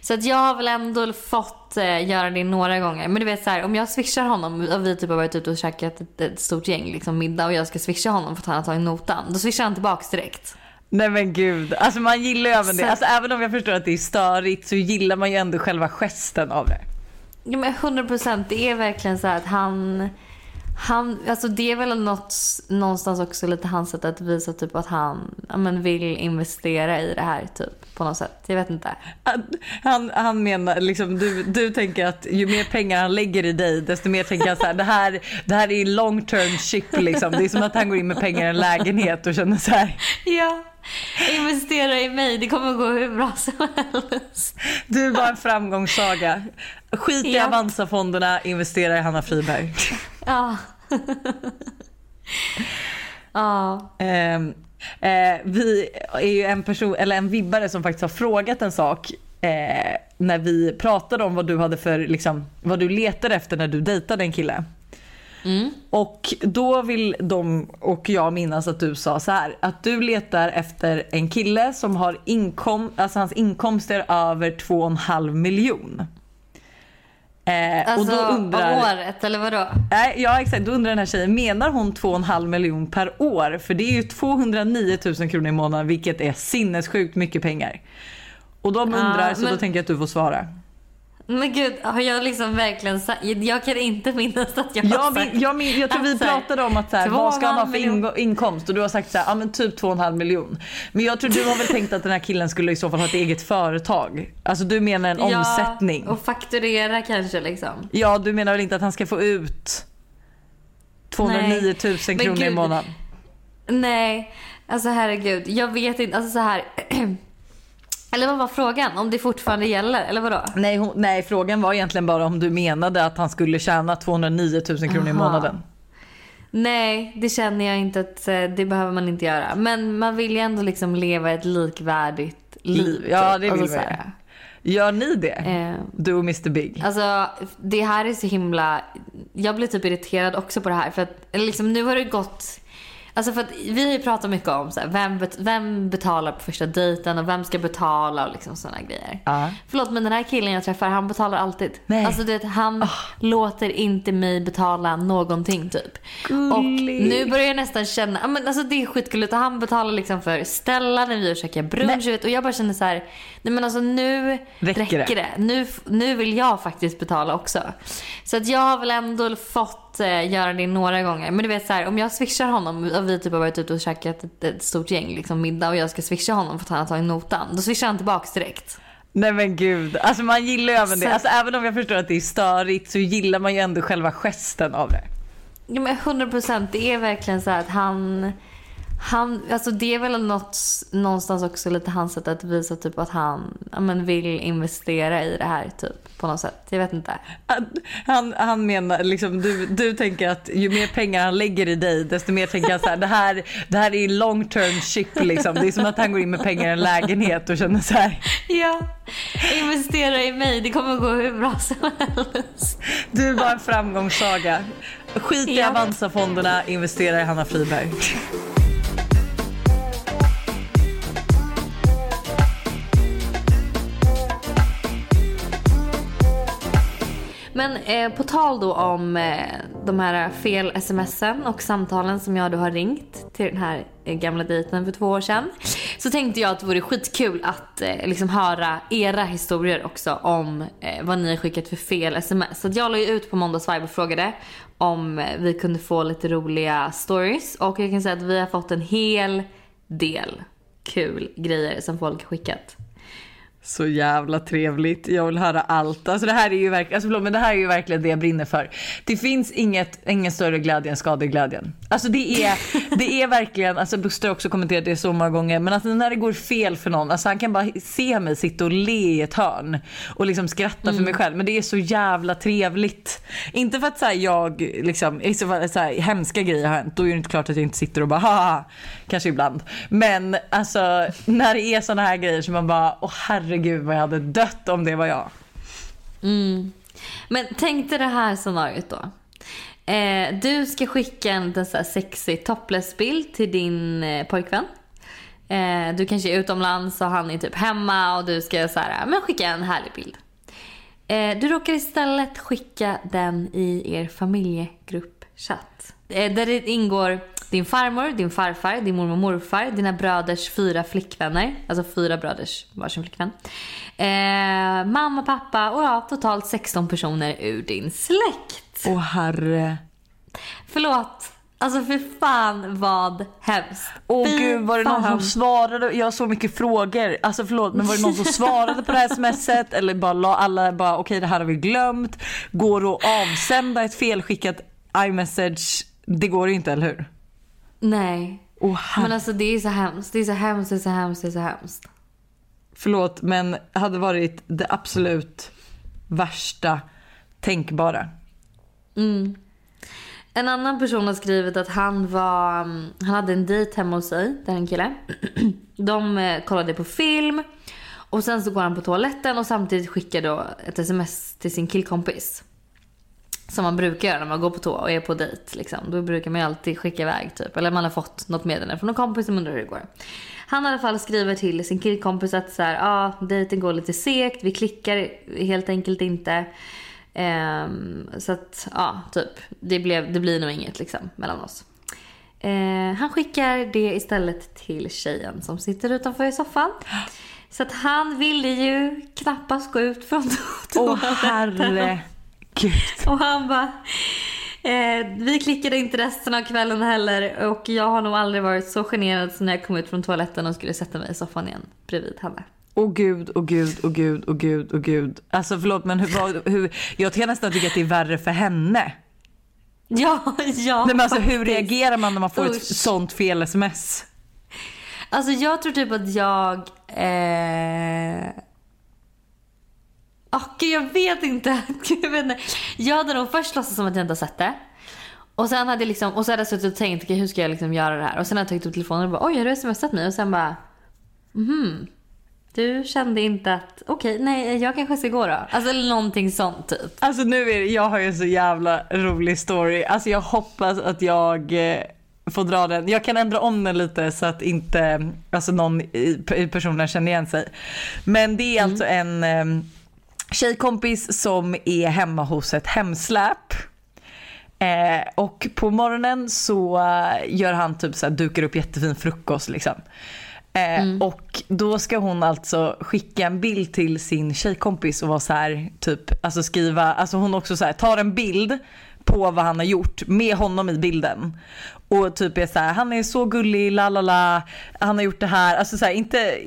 Så att jag har väl ändå fått eh, göra det några gånger. Men du vet så här, om jag swishar honom och vi typ har varit ute och käkat ett, ett stort gäng liksom middag och jag ska swisha honom för att han har tagit notan. Då swishar han tillbaks direkt. Nej men gud, alltså man gillar ju även det. Så- Alltså även om jag förstår att det är störigt så gillar man ju ändå själva gesten av det. Ja men 100 procent. Det är verkligen så här att han... Han, alltså det är väl något, någonstans också lite hans sätt att visa typ att han ja, men vill investera i det här typ på något sätt. Jag vet inte. Han, han, menar liksom, du, du tänker att ju mer pengar han lägger i dig desto mer tänker han så här, det här, det här är long term ship liksom. Det är som att han går in med pengar i en lägenhet och känner så här, Ja, investera i mig. Det kommer gå hur bra som helst. du är bara en framgångssaga. Skit i Ja. Avanza-fonderna, investera i Hanna Friberg. Ja. (laughs) ja. Ehm, eh, vi är ju en person, eller en vibbare som faktiskt har frågat en sak eh, när vi pratade om vad du hade för, liksom, vad du letade efter när du dejtade en kille. Mm. Och då vill de och jag minnas att du sa så här att du letar efter en kille som har inkom, alltså hans inkomster över 2,5 miljon. Eh, Alltså och då undrar, om året eller vadå? Nej, ja exakt, då undrar den här tjejen, menar hon 2,5 miljon per år? För det är ju 209 000 kronor i månaden vilket är sinnessjukt mycket pengar. Och de undrar så då men- tänker jag att du får svara. Men gud, har jag liksom verkligen sagt? Jag kan inte minnas att jag har Jag, sagt jag, min, jag tror vi pratade om att så här, vad ska han ha för ingo- inkomst och du har sagt så här, ja men typ 2,5 miljon. Men jag tror du har väl tänkt att den här killen skulle i så fall ha ett eget företag. Alltså du menar en omsättning. Ja, och fakturera kanske liksom. Ja du menar väl inte att han ska få ut 209 000 Men kronor i månaden? Nej, alltså herregud. Jag vet inte, alltså så här. (clears throat) Eller vad var frågan? Om det fortfarande gäller, eller vadå? Nej, hon, nej, frågan var egentligen bara om du menade att han skulle tjäna 209 000 kronor i Aha. månaden. Nej, det känner jag inte att eh, det behöver man inte göra. Men man vill ju ändå liksom leva ett likvärdigt liv. Ja, typ. det vill alltså, man så ju. här, Gör ni det? eh, Du och Mr Big? Alltså det här är så himla... Jag blir typ irriterad också på det här. För att liksom, nu har det gått... Alltså för att vi har ju pratat mycket om så här, vem, bet- vem betalar på första dejten och vem ska betala och liksom sådana grejer. Ja. Förlåt men den här killen jag träffar han betalar alltid. Nej. Alltså du vet han låter inte mig betala någonting typ. Och Gullig. nu börjar jag nästan känna, men alltså det är skitgulligt och han betalar liksom för Stella när vi käkar brunch vet, och jag bara känner så här, nej men alltså nu Räcker räcker, det? det. Nu, nu vill jag faktiskt betala också. Så att jag har väl ändå fått eh, göra det några gånger. Men du vet så här, om jag swishar honom och vi typ har varit ute och käkat ett, ett stort gäng liksom middag och jag ska swisha honom för att han har tagit notan. Då swishar han tillbaks direkt. Nej men gud, alltså man gillar ju även det. Så- Alltså även om jag förstår att det är störigt så gillar man ju ändå själva gesten av det. Ja men 100 procent. Det är verkligen så att han... Han, alltså det är väl något, någonstans också lite hans sätt att visa typ att han ja, men vill investera i det här typ på något sätt. Jag vet inte. Han, han, han menar liksom, du, du tänker att ju mer pengar han lägger i dig desto mer tänker han så här, det här, det här är long term ship liksom. Det är som att han går in med pengar i en lägenhet och känner så här, Ja, investera i mig. Det kommer gå hur bra som helst. du är bara en framgångssaga. Skit i Ja. Avanza-fonderna, investera i Hanna Friberg. Men eh, på tal då om eh, de här fel smsen och samtalen som jag då har ringt till den här eh, gamla dejten för två år sedan. Så tänkte jag att det vore skitkul att eh, liksom höra era historier också om eh, vad ni har skickat för fel sms. Så jag la ju ut på Måndags Vibe och frågade om eh, vi kunde få lite roliga stories. Och jag kan säga att vi har fått en hel del kul grejer som folk har skickat. Så jävla trevligt. Jag vill höra allt. Alltså det här är ju verkligen, alltså förlåt, men det här är ju verkligen det jag brinner för. Det finns inget, ingen större glädje än skadeglädjen. Alltså det är, det är verkligen, alltså Buster har också kommenterat det så många gånger, men alltså när det går fel för någon, alltså han kan bara se mig sitta och le i ett hörn och liksom skratta för mig själv. Men det är så jävla trevligt. Inte för att så jag liksom, i så fall så här, hemska grejer har hänt, då är det inte klart att jag inte sitter och bara haha, kanske ibland. Men alltså när det är såna här grejer som man bara, åh herregud vad jag hade dött om det var jag. Men tänk dig det här scenariot då. Eh, du ska skicka en så sexig topless-bild till din eh, pojkvän. Eh, du kanske är utomlands och han är typ hemma och du ska så här, men skicka en härlig bild. Eh, du råkar istället skicka den i er familjegruppchatt. Eh, där det ingår din farmor, din farfar, din mormor och morfar, dina bröders fyra flickvänner. Alltså fyra bröders varsin flickvän. Eh, mamma, pappa och ja, totalt 16 personer ur din släkt. Åh herre. Förlåt. Alltså för fan vad hemskt. Åh Fy gud var det någon som svarade? Jag har så mycket frågor. Alltså förlåt men var det någon som svarade på det här smset? Eller bara la alla bara okej det här har vi glömt. Går det att avsända ett felskickat iMessage? Det går inte eller hur? Nej. Herre. Men alltså det är så hemskt. Det är så hemskt, det är så hemskt, det är så hemskt. Förlåt men hade varit det absolut värsta tänkbara. Mm. En annan person har skrivit att han var, mm, han hade en dejt hemma hos sig, där en kille. De eh, kollade på film och sen så går han på toaletten och samtidigt skickar då ett sms till sin killkompis. Som man brukar göra när man går på toa och är på dejt. Liksom. Då brukar man ju alltid skicka iväg typ. Eller man har fått något meddelande från någon kompis som undrar hur det går. Han i alla fall skriver till sin killkompis att så här, ah, dejten går lite segt, vi klickar helt enkelt inte. Ehm, så att, ja, typ. Det, blev, det blir nog inget liksom mellan oss. Eh, han skickar det istället till tjejen som sitter utanför i soffan. Så att han ville ju knappast gå ut från (laughs) Åh toaletten. herregud. Och han bara... Eh, vi klickade inte resten av kvällen heller och jag har nog aldrig varit så generad som när jag kom ut från toaletten och skulle sätta mig i soffan igen bredvid henne. Åh gud, åh gud, åh gud, åh gud, åh gud. Alltså förlåt men hur, hur, jag kan nästan tycka att det är värre för henne. Ja, ja Nej, men alltså, hur reagerar man när man får ett Usch. sånt fel sms? Alltså jag tror typ att jag... Eh... Oh, gud, jag vet inte. (laughs) Jag, vet inte. jag hade nog först låtsats som att jag inte har sett det. Och sen hade jag liksom, och så hade jag suttit och tänkt, okej, hur ska jag liksom göra det här? Och sen hade jag tagit upp telefonen och bara, oj har du smsat mig? Och sen bara, mhm. Du kände inte att, okej, nej jag kanske ska gå då. Alltså eller någonting sånt typ. Alltså nu är det, jag har ju en så jävla rolig story. Alltså jag hoppas att jag eh, får dra den. Jag kan ändra om den lite så att inte alltså någon i, i personen känner igen sig. Men det är alltså en eh, tjejkompis som är hemma hos ett hemsläp. Eh, och på morgonen så eh, gör han typ så här, dukar upp jättefin frukost liksom. Eh, Och då ska hon alltså skicka en bild till sin tjejkompis och vara så här typ, alltså skriva, alltså hon också så här, tar en bild på vad han har gjort med honom i bilden. Och typ är så här, han är så gullig, la la la, han har gjort det här. Alltså så här, inte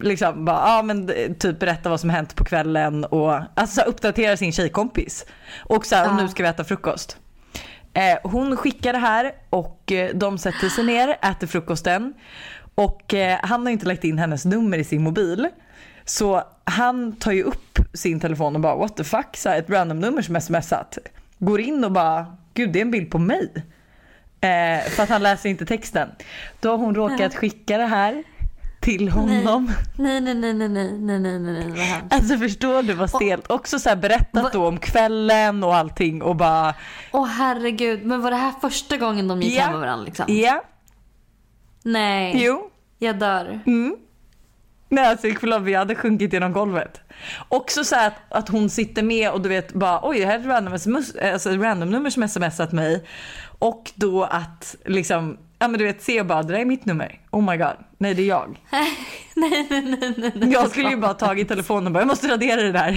liksom bara, ja men eh, typ berätta vad som hänt på kvällen och alltså så här, uppdatera sin tjejkompis. Och så här, och nu ska vi äta frukost. Eh, hon skickar det här och eh, de sätter sig ner, äter frukosten. Och eh, han har inte lagt in hennes nummer i sin mobil. Så han tar ju upp sin telefon och bara what the fuck, så här, ett random nummer som smsat. Går in och bara, gud det är en bild på mig. Eh, för att han läser inte texten. Då har hon råkat skicka det här till honom. Nej, nej, nej, nej, nej, nej, nej, nej, nej, vad. Alltså förstår du vad stelt? Också så här berättat då om kvällen och allting och bara Åh herregud, men var det här första gången de gick Ja. hem med varandra liksom? ja, Nej, jo. jag dör. Nej alltså förlåt vi hade sjunkit genom golvet. Också så att, att hon sitter med och du vet bara oj det här är ett random, sms, alltså random nummer som smsat mig. Och då att liksom, ja men du vet se och bara det där är mitt nummer. Oh my god, nej det är jag. (laughs) nej, nej, nej, nej, nej. Jag skulle ju bara tagit telefonen och bara jag måste radera det där.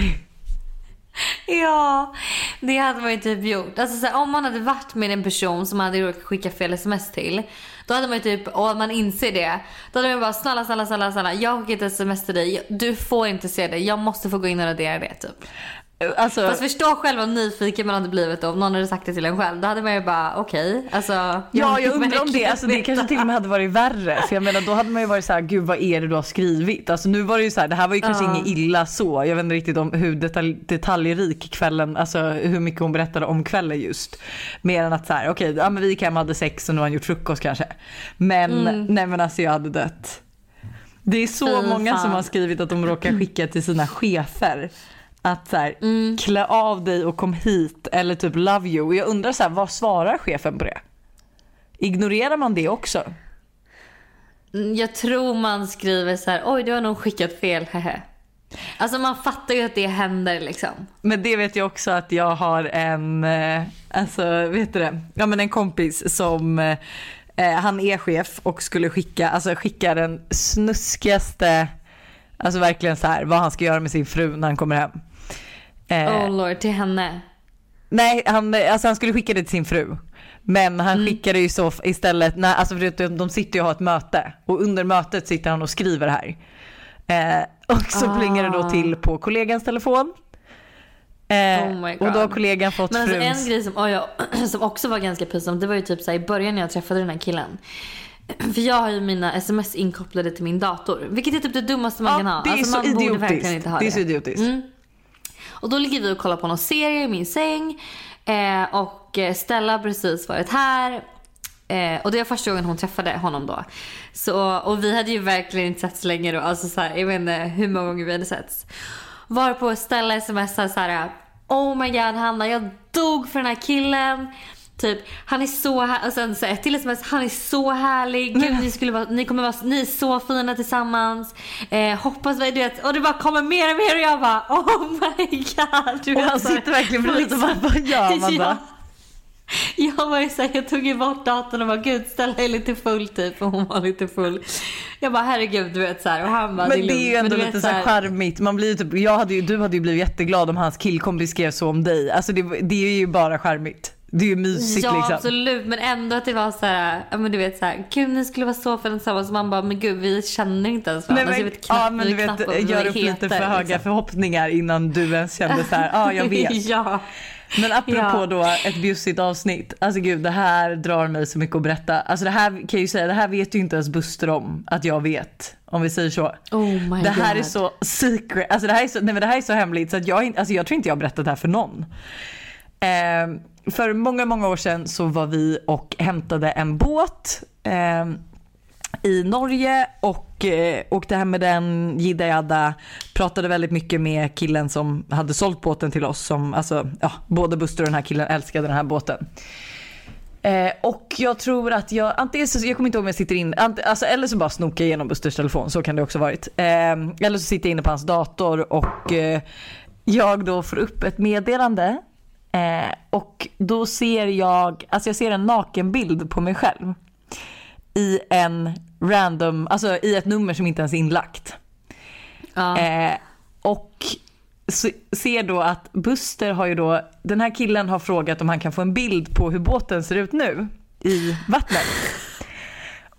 (laughs) Ja, det hade man ju typ gjort. Alltså så här, om man hade varit med en person som man hade råkat skicka fel sms till. Då hade man ju typ, och man inser det. Då hade man bara snälla, snälla, snälla, snälla. Jag har skickat ett sms till dig. Du får inte se det. Jag måste få gå in och radera det typ. Alltså, Fast förstå själv vad nyfiken man hade blivit då, om någon hade sagt det till en själv. Då hade man ju bara okej, alltså. Ja, jag undrar om det, alltså, det kanske till och med hade varit värre. För jag menar då hade man ju varit så här, gud vad är det du har skrivit? Alltså nu var det ju så här, det här var ju kanske Ja. inget illa så. Jag vet inte riktigt om hur detalj, detaljrik kvällen, alltså hur mycket hon berättade om kvällen just. Mer än att så här, okej, ja men vi gick hem och hade sex och nu har han gjort frukost kanske. Men nej men alltså jag hade dött. Det är så Fy många som fan. har skrivit att de råkar skicka till sina chefer. Att så här, Mm. klä av dig och kom hit eller typ love you. Och jag undrar så här, vad svarar chefen på det? Ignorerar man det också? Mm, Jag tror man skriver så här, oj du har nog skickat fel, hehe. Alltså man fattar ju att det händer liksom. Men det vet jag också att jag har en, eh, alltså vet du det, ja men en kompis som eh, eh, han är chef och skulle skicka, alltså skicka den snuskigaste, alltså verkligen så här vad han ska göra med sin fru när han kommer hem. Eh, Oh lord, till henne. Nej, han, alltså han skulle skicka det till sin fru. Men han skickade ju så istället, när, alltså för de sitter ju och har ett möte och under mötet sitter han och skriver här. Eh, och så Ah. plingar det då till på kollegans telefon. Eh, Oh och då har kollegan fått Men alltså fruns... en grej som, oj, ja, (clears throat) som också var ganska pinsamt, det var ju typ så här, i början när jag träffade den här killen. (clears throat) För jag har ju mina sms inkopplade till min dator. Vilket är typ det dummaste man kan ha. det är Alltså, så man borde idiotiskt. verkligen inte ha det är det. så idiotiskt. Mm. Och då ligger vi och kollar på någon serie i min säng. Eh, och eh, Stella har precis varit här. Eh, och det var första gången hon träffade honom då. Så, och vi hade ju verkligen inte setts länge då. Alltså så här, jag vet inte hur många gånger vi hade setts. Varpå Stella smsar så här. Oh my god Hanna, jag dog för den här killen. Typ, han är så här, och sen så ett till sms, han är så härlig. Gud, ni, skulle vara, ni kommer vara, ni är så fina tillsammans. Eh, hoppas vi, du vet, och det bara kommer mer och mer och jag bara oh my god. Du Och han så här, sitter verkligen bredvid och bara, vad gör man då? Ja. Jag var ju såhär, jag tog ju bort datorn och bara gud Stella är lite full typ och hon var lite full. Jag bara herregud du vet såhär och han bara Men är det är ju lugnt." ändå lite vet, så här så här- charmigt. Man blir typ, jag hade ju, du hade ju blivit jätteglad om hans killkompis skrev så om dig. Alltså det, det är ju bara charmigt. Det är ju mysigt Ja liksom. absolut men ändå att det var så här, ja men du vet såhär, gud ni skulle vara så fina tillsammans. Man bara, men gud vi känner inte ens varandra. Nej, alltså, men, jag vet knappt, ja men du vet, gör upp lite heter, för höga liksom. förhoppningar innan du ens kände så här, ja jag (laughs) vet. ja. Men apropå Ja. då ett bjussigt avsnitt, alltså gud det här drar mig så mycket att berätta. Alltså det här kan jag ju säga, det här vet ju inte ens Buster om att jag vet. Om vi säger så. Oh my det här god. är så secret, alltså det här är så, nej men det här är så hemligt så att jag, alltså jag tror inte jag har berättat det här för någon. Eh, för många, många år sedan så var vi och hämtade en båt eh, i Norge och eh, åkte hem med den, jidda jadda, pratade väldigt mycket med killen som hade sålt båten till oss. Som, alltså, ja, både Buster och den här killen älskade den här båten. Eh, och jag tror att jag, antingen så, jag kommer inte ihåg om jag sitter in, ant, alltså, eller så bara snokar jag igenom Busters telefon, så kan det också varit. Eh, eller så sitter jag inne på hans dator och eh, jag då får upp ett meddelande eh, och då ser jag, alltså jag ser en nakenbild på mig själv i en random, alltså i ett nummer som inte ens är inlagt. Ja. Eh, och se- ser då att Buster har ju då, den här killen har frågat om han kan få en bild på hur båten ser ut nu i vattnet.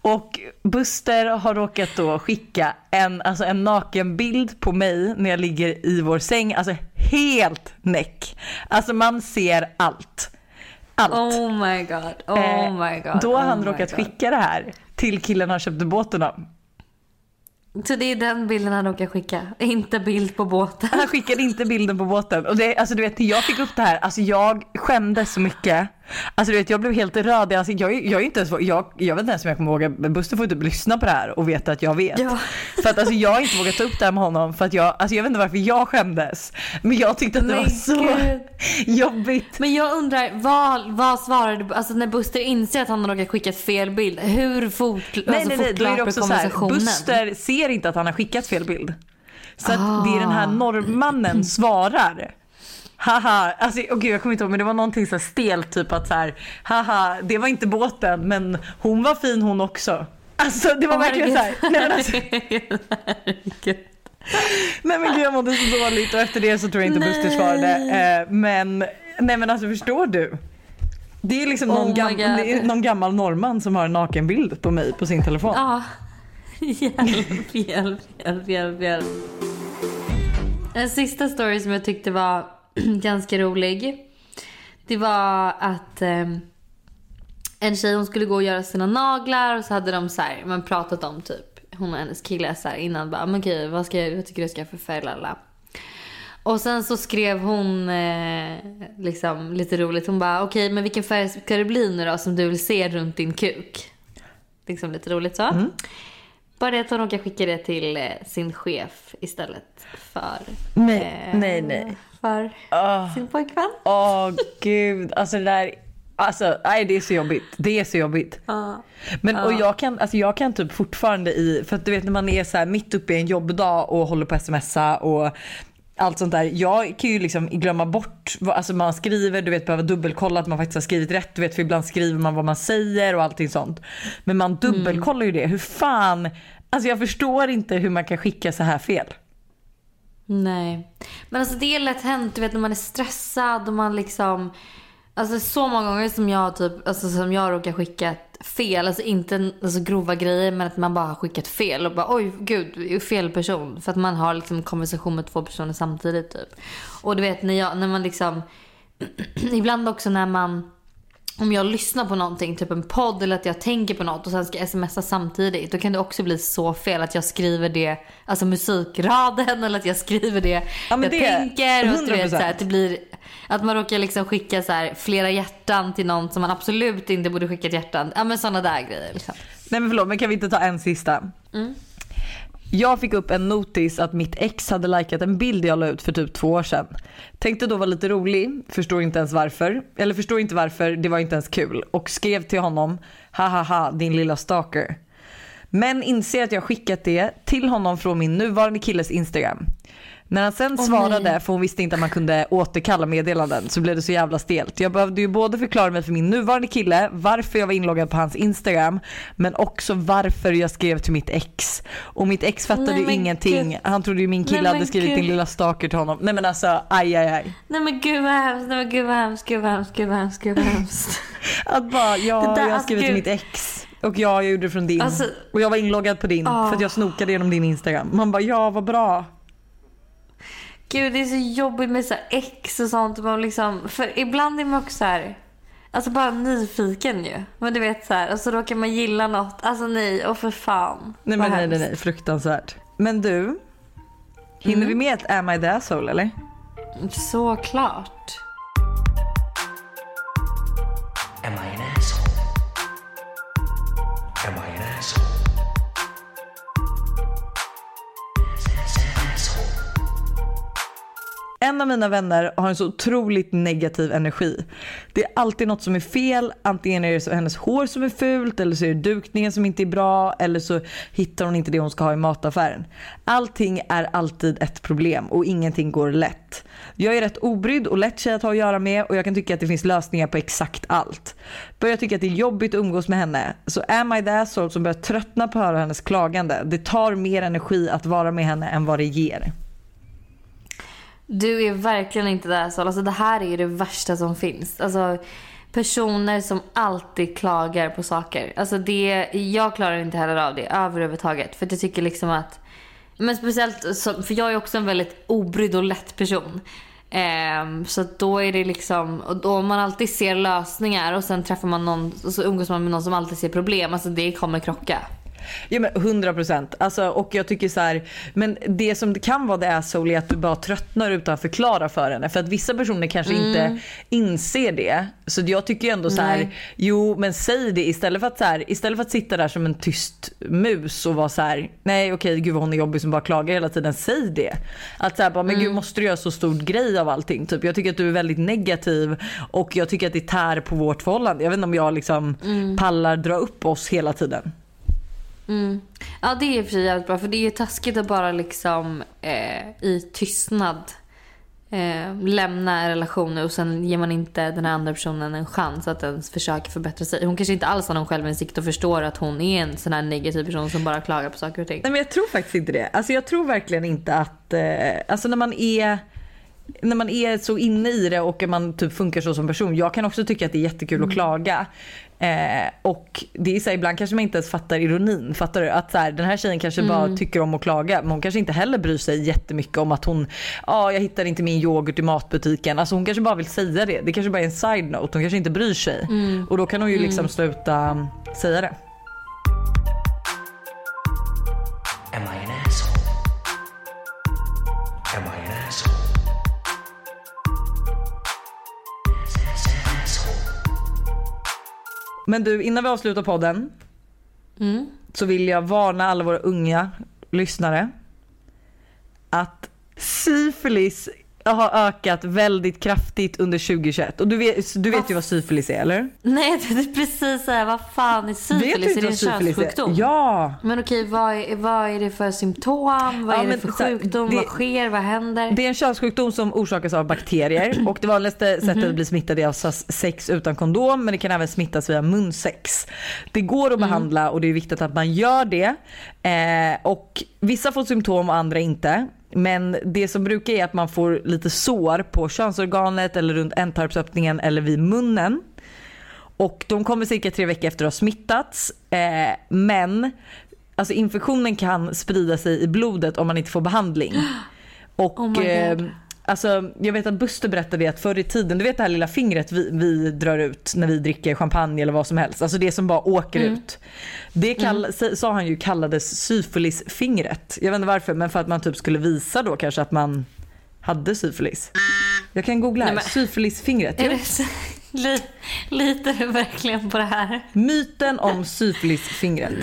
Och Buster har råkat då skicka en, alltså en nakenbild på mig när jag ligger i vår säng, alltså helt näck. Alltså man ser allt. Allt. Oh my god, oh Eh, my god. Då har oh han my råkat God. skicka det här till killen han köpte båten av. Så det är den bilden han råkar skicka, inte bild på båten. Han skickade inte bilden på båten. Och det, alltså du vet, jag fick upp det här, alltså jag skämdes så mycket. Alltså du vet, jag blev helt röd. Alltså, jag, jag, är inte ens, jag, jag vet inte ens om jag kommer våga, Buster får typ lyssna på det här och veta att jag vet. Ja. För att alltså, jag har inte vågat ta upp det här med honom för att jag, alltså, jag vet inte varför jag skämdes. Men jag tyckte att det Men var så gud. jobbigt. Men jag undrar, vad, vad svarade du? Alltså när Buster inser att han har råkat skicka fel bild, hur fort, Nej alltså, nej nej, då är det också så här? Buster ser inte att han har skickat fel bild. Så att Ah. det är den här norrmannen svarar. Haha, alltså oh gud jag kommer inte ihåg men det var någonting så stelt typ att så här, haha det var inte båten men hon var fin hon också. Alltså det var Åh, verkligen så här, nej men, alltså, (laughs) nej men gud jag mådde så dåligt och efter det så tror jag inte Buster svarade. Eh, men nej men alltså förstår du? Det är liksom Oh någon, gam- God. det är någon gammal norrman som har en nakenbild på mig på sin telefon. Ja. (laughs) Hjälp, hjälp, hjälp, hjälp, hjälp. En sista story som jag tyckte var (clears throat) ganska rolig. Det var att eh, en tjej hon skulle gå och göra sina naglar och så hade de så här, man pratat om typ hon och hennes kille så här innan bara men okej vad, ska jag, vad tycker du ska jag för färg lala. Och sen så skrev hon eh, liksom lite roligt. Hon bara okej men vilken färg ska det bli nu då som du vill se runt din kuk? Liksom lite roligt så. Mm. Det att hon råkar skicka det till eh, sin chef istället för, Nej, eh, nej, nej. för Åh, sin pojkvän. åh, gud, alltså det där, alltså nej det är så jobbigt. Det är så jobbigt. Ja. Men och jag kan, alltså jag kan typ fortfarande i, för att du vet när man är så här mitt uppe i en jobbdag och håller på att smsa och allt sånt där. Jag kan ju liksom glömma bort vad alltså man skriver, du vet behöva dubbelkolla att man faktiskt har skrivit rätt. Du vet för ibland skriver man vad man säger och allting sånt. Men man dubbelkollar ju det. Hur fan, alltså jag förstår inte hur man kan skicka så här fel. Nej. Men alltså det är lätt hänt, du vet när man är stressad och man liksom... Alltså så många gånger som jag typ, alltså som jag råkar skicka fel, alltså inte alltså grova grejer men att man bara har skickat fel och bara oj gud, fel person. För att man har liksom konversation med två personer samtidigt typ. Och du vet när jag, när man liksom, (clears throat) ibland också när man om jag lyssnar på någonting, typ en podd eller att jag tänker på något och sen ska smsa samtidigt. Då kan det också bli så fel att jag skriver det, alltså musikraden eller att jag skriver det Ja, jag det- tänker. Och du vet, 100%. så här, att det blir, att man råkar liksom skicka så här, flera hjärtan till någon som man absolut inte borde skicka ett hjärtan. Ja men sådana där grejer liksom. Nej men förlåt men kan vi inte ta en sista? Jag fick upp en notis att mitt ex hade likat en bild jag la ut för typ två år sedan. Tänkte då vara lite rolig, förstår inte ens varför. Eller förstår inte varför, det var inte ens kul. Och skrev till honom, hahaha din lilla stalker. Men inser att jag skickat det till honom från min nuvarande killes Instagram. När han sen Åh, svarade, nej. för hon visste inte att man kunde återkalla meddelanden, så blev det så jävla stelt. Jag behövde ju både förklara mig för min nuvarande kille, varför jag var inloggad på hans Instagram, men också varför jag skrev till mitt ex. Och mitt ex fattade Nej, ju ingenting. gud. Han trodde ju min kille Nej, hade skrivit gud. din lilla stalker till honom. Nej men alltså, aj aj aj. Nej men gud vad hemskt, nej men gud vad hemskt, gud vad hemskt, gud vad hemskt, gud vad hemskt. (laughs) Att bara, ja där, jag har alltså, skrivit till mitt ex. Och ja, jag gjorde det från din. Alltså- och jag var inloggad på din Ah. för att jag snokade genom din Instagram. Man bara, ja vad bra. Gud det är så jobbigt med så ex och sånt. Man liksom, för ibland är man också så här, alltså bara nyfiken ju. Men du vet så här, och så råkar man gilla något. Alltså nej, och för fan. Nej men nej, nej, nej, fruktansvärt. Men du, hinner Mm. vi med ett Am I the asshole eller? Såklart. Am I En av mina vänner har en så otroligt negativ energi. Det är alltid något som är fel. Antingen är det så hennes hår som är fult eller så är det dukningen som inte är bra eller så hittar hon inte det hon ska ha i mataffären. Allting är alltid ett problem och ingenting går lätt. Jag är rätt obrydd och lätt tjej att ha att göra med och jag kan tycka att det finns lösningar på exakt allt. Börjar tycka att det är jobbigt att umgås med henne så am I the asshole som börjar tröttna på att höra hennes klagande. Det tar mer energi att vara med henne än vad det ger. Du är verkligen inte där så. Alltså det här är ju det värsta som finns. Alltså personer som alltid klagar på saker. Alltså det, jag klarar inte heller av det överhuvudtaget. För jag tycker liksom att, men speciellt, så, för jag är också en väldigt obrydd och lätt person. Um, så då är det liksom, och då man alltid ser lösningar och sen träffar man någon och så umgås man med någon som alltid ser problem. Alltså det kommer krocka. Ja men 100 procent. Alltså, och jag tycker så här, men det som det kan vara det är så är att du bara tröttnar utan att förklara för henne. För att vissa personer kanske inte inser det. Så jag tycker ju ändå så här, Nej. jo men säg det istället för att så här, istället för att sitta där som en tyst mus och vara så här, nej okej gud vad hon är jobbig som bara klagar hela tiden. Säg det. Att så här, bara, men gud måste du göra så stor grej av allting? Typ, jag tycker att du är väldigt negativ och jag tycker att det tär på vårt förhållande. Jag vet inte om jag liksom pallar dra upp oss hela tiden. Mm. Ja det är i och för sig jävligt bra för det är taskigt att bara liksom eh, i tystnad eh, lämna en relation och sen ger man inte den här andra personen en chans att ens försöka förbättra sig. Hon kanske inte alls har någon självinsikt och förstår att hon är en sån här negativ person som bara klagar på saker och ting. Nej men jag tror faktiskt inte det. Alltså jag tror verkligen inte att, eh, alltså när man är när man är så inne i det och man typ funkar så som person. Jag kan också tycka att det är jättekul att klaga. Eh, och det är så här, ibland kanske man inte ens fattar ironin. Fattar du? Att så här, den här tjejen kanske bara tycker om att klaga men hon kanske inte heller bryr sig jättemycket om att hon, ja ah, jag hittar inte min yoghurt i matbutiken. Alltså hon kanske bara vill säga det. Det kanske bara är en side note. Hon kanske inte bryr sig. Och då kan hon ju liksom sluta mm, säga det. Am I an asshole? Men du, innan vi avslutar podden så vill jag varna alla våra unga lyssnare att syfilis har ökat väldigt kraftigt under 2021. Och du vet, du vet ju vad syfilis är eller? Nej det är precis såhär, vad fan är Vet syfilis? Är det en är? könssjukdom? Ja! Men okej, vad är, vad är det för symptom? Vad Ja, är det för sjukdom? det- vad sker? Vad händer? Det är en könssjukdom som orsakas av bakterier och det vanligaste sättet att bli smittad är av sex utan kondom men det kan även smittas via munsex. Det går att behandla och det är viktigt att man gör det. Eh, och vissa får symptom och andra inte. Men det som brukar är att man får lite sår på könsorganet eller runt ändtarmsöppningen eller vid munnen. Och de kommer cirka tre veckor efter att ha smittats. Eh, men alltså infektionen kan sprida sig i blodet om man inte får behandling. Och (gasps) Oh my God. eh, alltså, jag vet att Buster berättade att förr i tiden, du vet det här lilla fingret vi, vi drar ut när vi dricker champagne eller vad som helst. Alltså det som bara åker ut. Det kall, sa han ju kallades syfilisfingret. Jag vet inte varför men för att man typ skulle visa då kanske att man hade syfilis. Jag kan googla här. Nej, men- Syfilisfingret. Är det li, litar du verkligen på det här? Myten om syfilisfingret.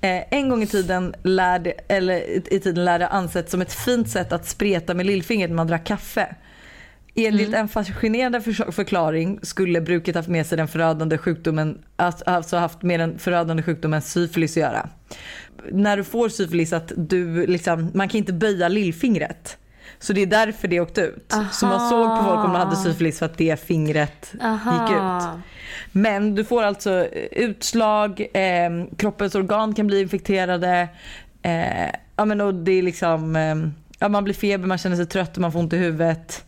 Eh, en gång i tiden lärde, eller i tiden lärde ansett som ett fint sätt att spreta med lillfingret när man drack kaffe. Enligt en fascinerande för- förklaring skulle bruket haft med sig den förödande sjukdomen, alltså haft med den förödande sjukdomen syfilis att göra. När du får syfilis att du liksom, man kan inte böja lillfingret. Så det är därför det åkte ut. Så man såg på folk om de hade syfilis för att det fingret gick ut. Men du får alltså eh, utslag, eh, kroppens organ kan bli infekterade. Eh, ja, men och det är liksom, eh, ja, man blir feber, man känner sig trött och man får ont i huvudet.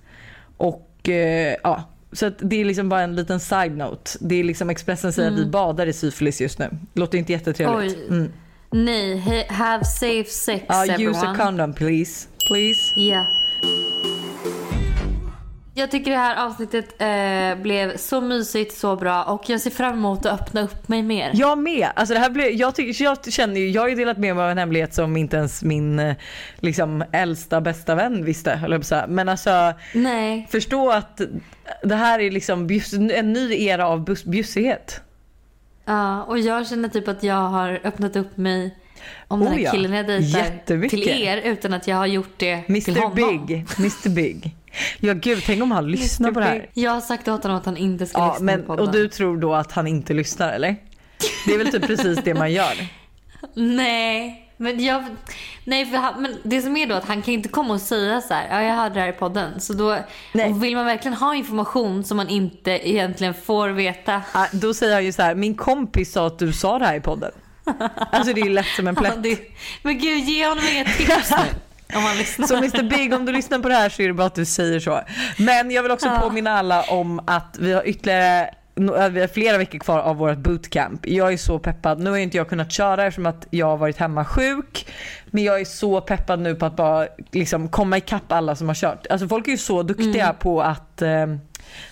Och eh, ja, så det är liksom bara en liten side note. Det är liksom Expressen säger att vi badar i syfilis just nu. Låter inte jättetrevligt. Mm. Nej, have safe sex Ja, everyone. use a condom please. Please. Ja. Jag tycker det här avsnittet eh, blev så mysigt, så bra och jag ser fram emot att öppna upp mig mer. Jag med. Alltså det här blev, jag, tycker, jag känner ju, jag har ju delat med mig av en hemlighet som inte ens min eh, liksom, äldsta bästa vän visste. Men alltså Nej. förstå att det här är liksom bjus, en ny era av bjussighet. Ja, och jag känner typ att jag har öppnat upp mig om den Oh här ja, killen jag dejtar till er utan att jag har gjort det till Mr honom. Big. Mr Big. Ja gud, tänk om han lyssnar på det här. Jag har sagt åt honom att han inte ska Ja, lyssna men, på podden. och du tror då att han inte lyssnar eller? Det är väl typ precis det man gör. (laughs) Nej, men jag... Nej, för han, men det som är då att han kan inte komma och säga så här, ja jag hörde det här i podden. Så då vill man verkligen ha information som man inte egentligen får veta. Ah, Då säger han ju så här, min kompis sa att du sa det här i podden. Alltså det är ju lätt som en Ja, plätt. det, men gud, ge honom inga tips nu. (laughs) Om han lyssnar. Så Mr Big om du lyssnar på det här så är det bara att du säger så. Men jag vill också Ja. påminna alla om att vi har ytterligare vi har flera veckor kvar av vårt bootcamp. Jag är så peppad. Nu har inte jag kunnat köra eftersom att jag har varit hemma sjuk. Men jag är så peppad nu på att bara liksom komma ikapp alla som har kört. Alltså folk är ju så duktiga Mm. på att eh,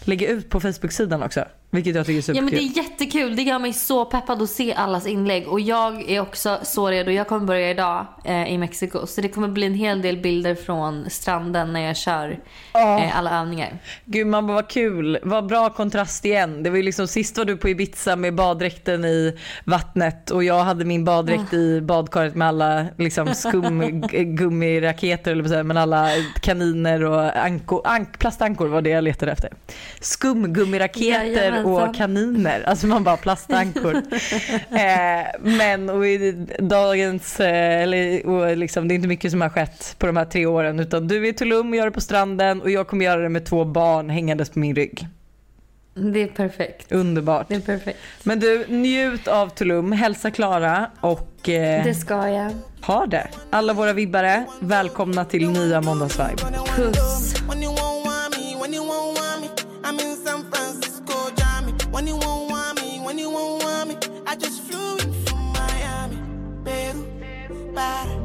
lägga ut på Facebook-sidan också. Vilket jag tycker är Ja men superkul. det är jättekul. Det gör mig så peppad att se allas inlägg. Och jag är också så redo. Jag kommer börja idag eh, i Mexiko. Så det kommer bli en hel del bilder från stranden när jag kör Ja. eh, alla övningar. Gud man bara vad kul, vad bra kontrast igen. Det var ju liksom sist var du på Ibiza med baddräkten i vattnet och jag hade min baddräkt i badkaret med alla liksom skumgummiraketer (laughs) eller vad säga, men alla kaniner och ankor, ank, plastankor var det jag letade efter. Skumgummiraketer och kaniner. Alltså man bara plastankor. (laughs) eh, men och i dagens, eh, eller, och liksom, det är inte mycket som har skett på de här tre åren utan du är i Tulum och gör det på stranden och jag kommer göra det med två barn hängandes på min rygg. Det är perfekt. Underbart. Det är perfekt. Men du, njut av Tulum. Hälsa Klara och... Eh, det ska jag. Ha det. Alla våra vibbare, välkomna till nya Måndagsvibe. Puss. better.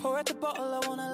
Pour out the bottle, I wanna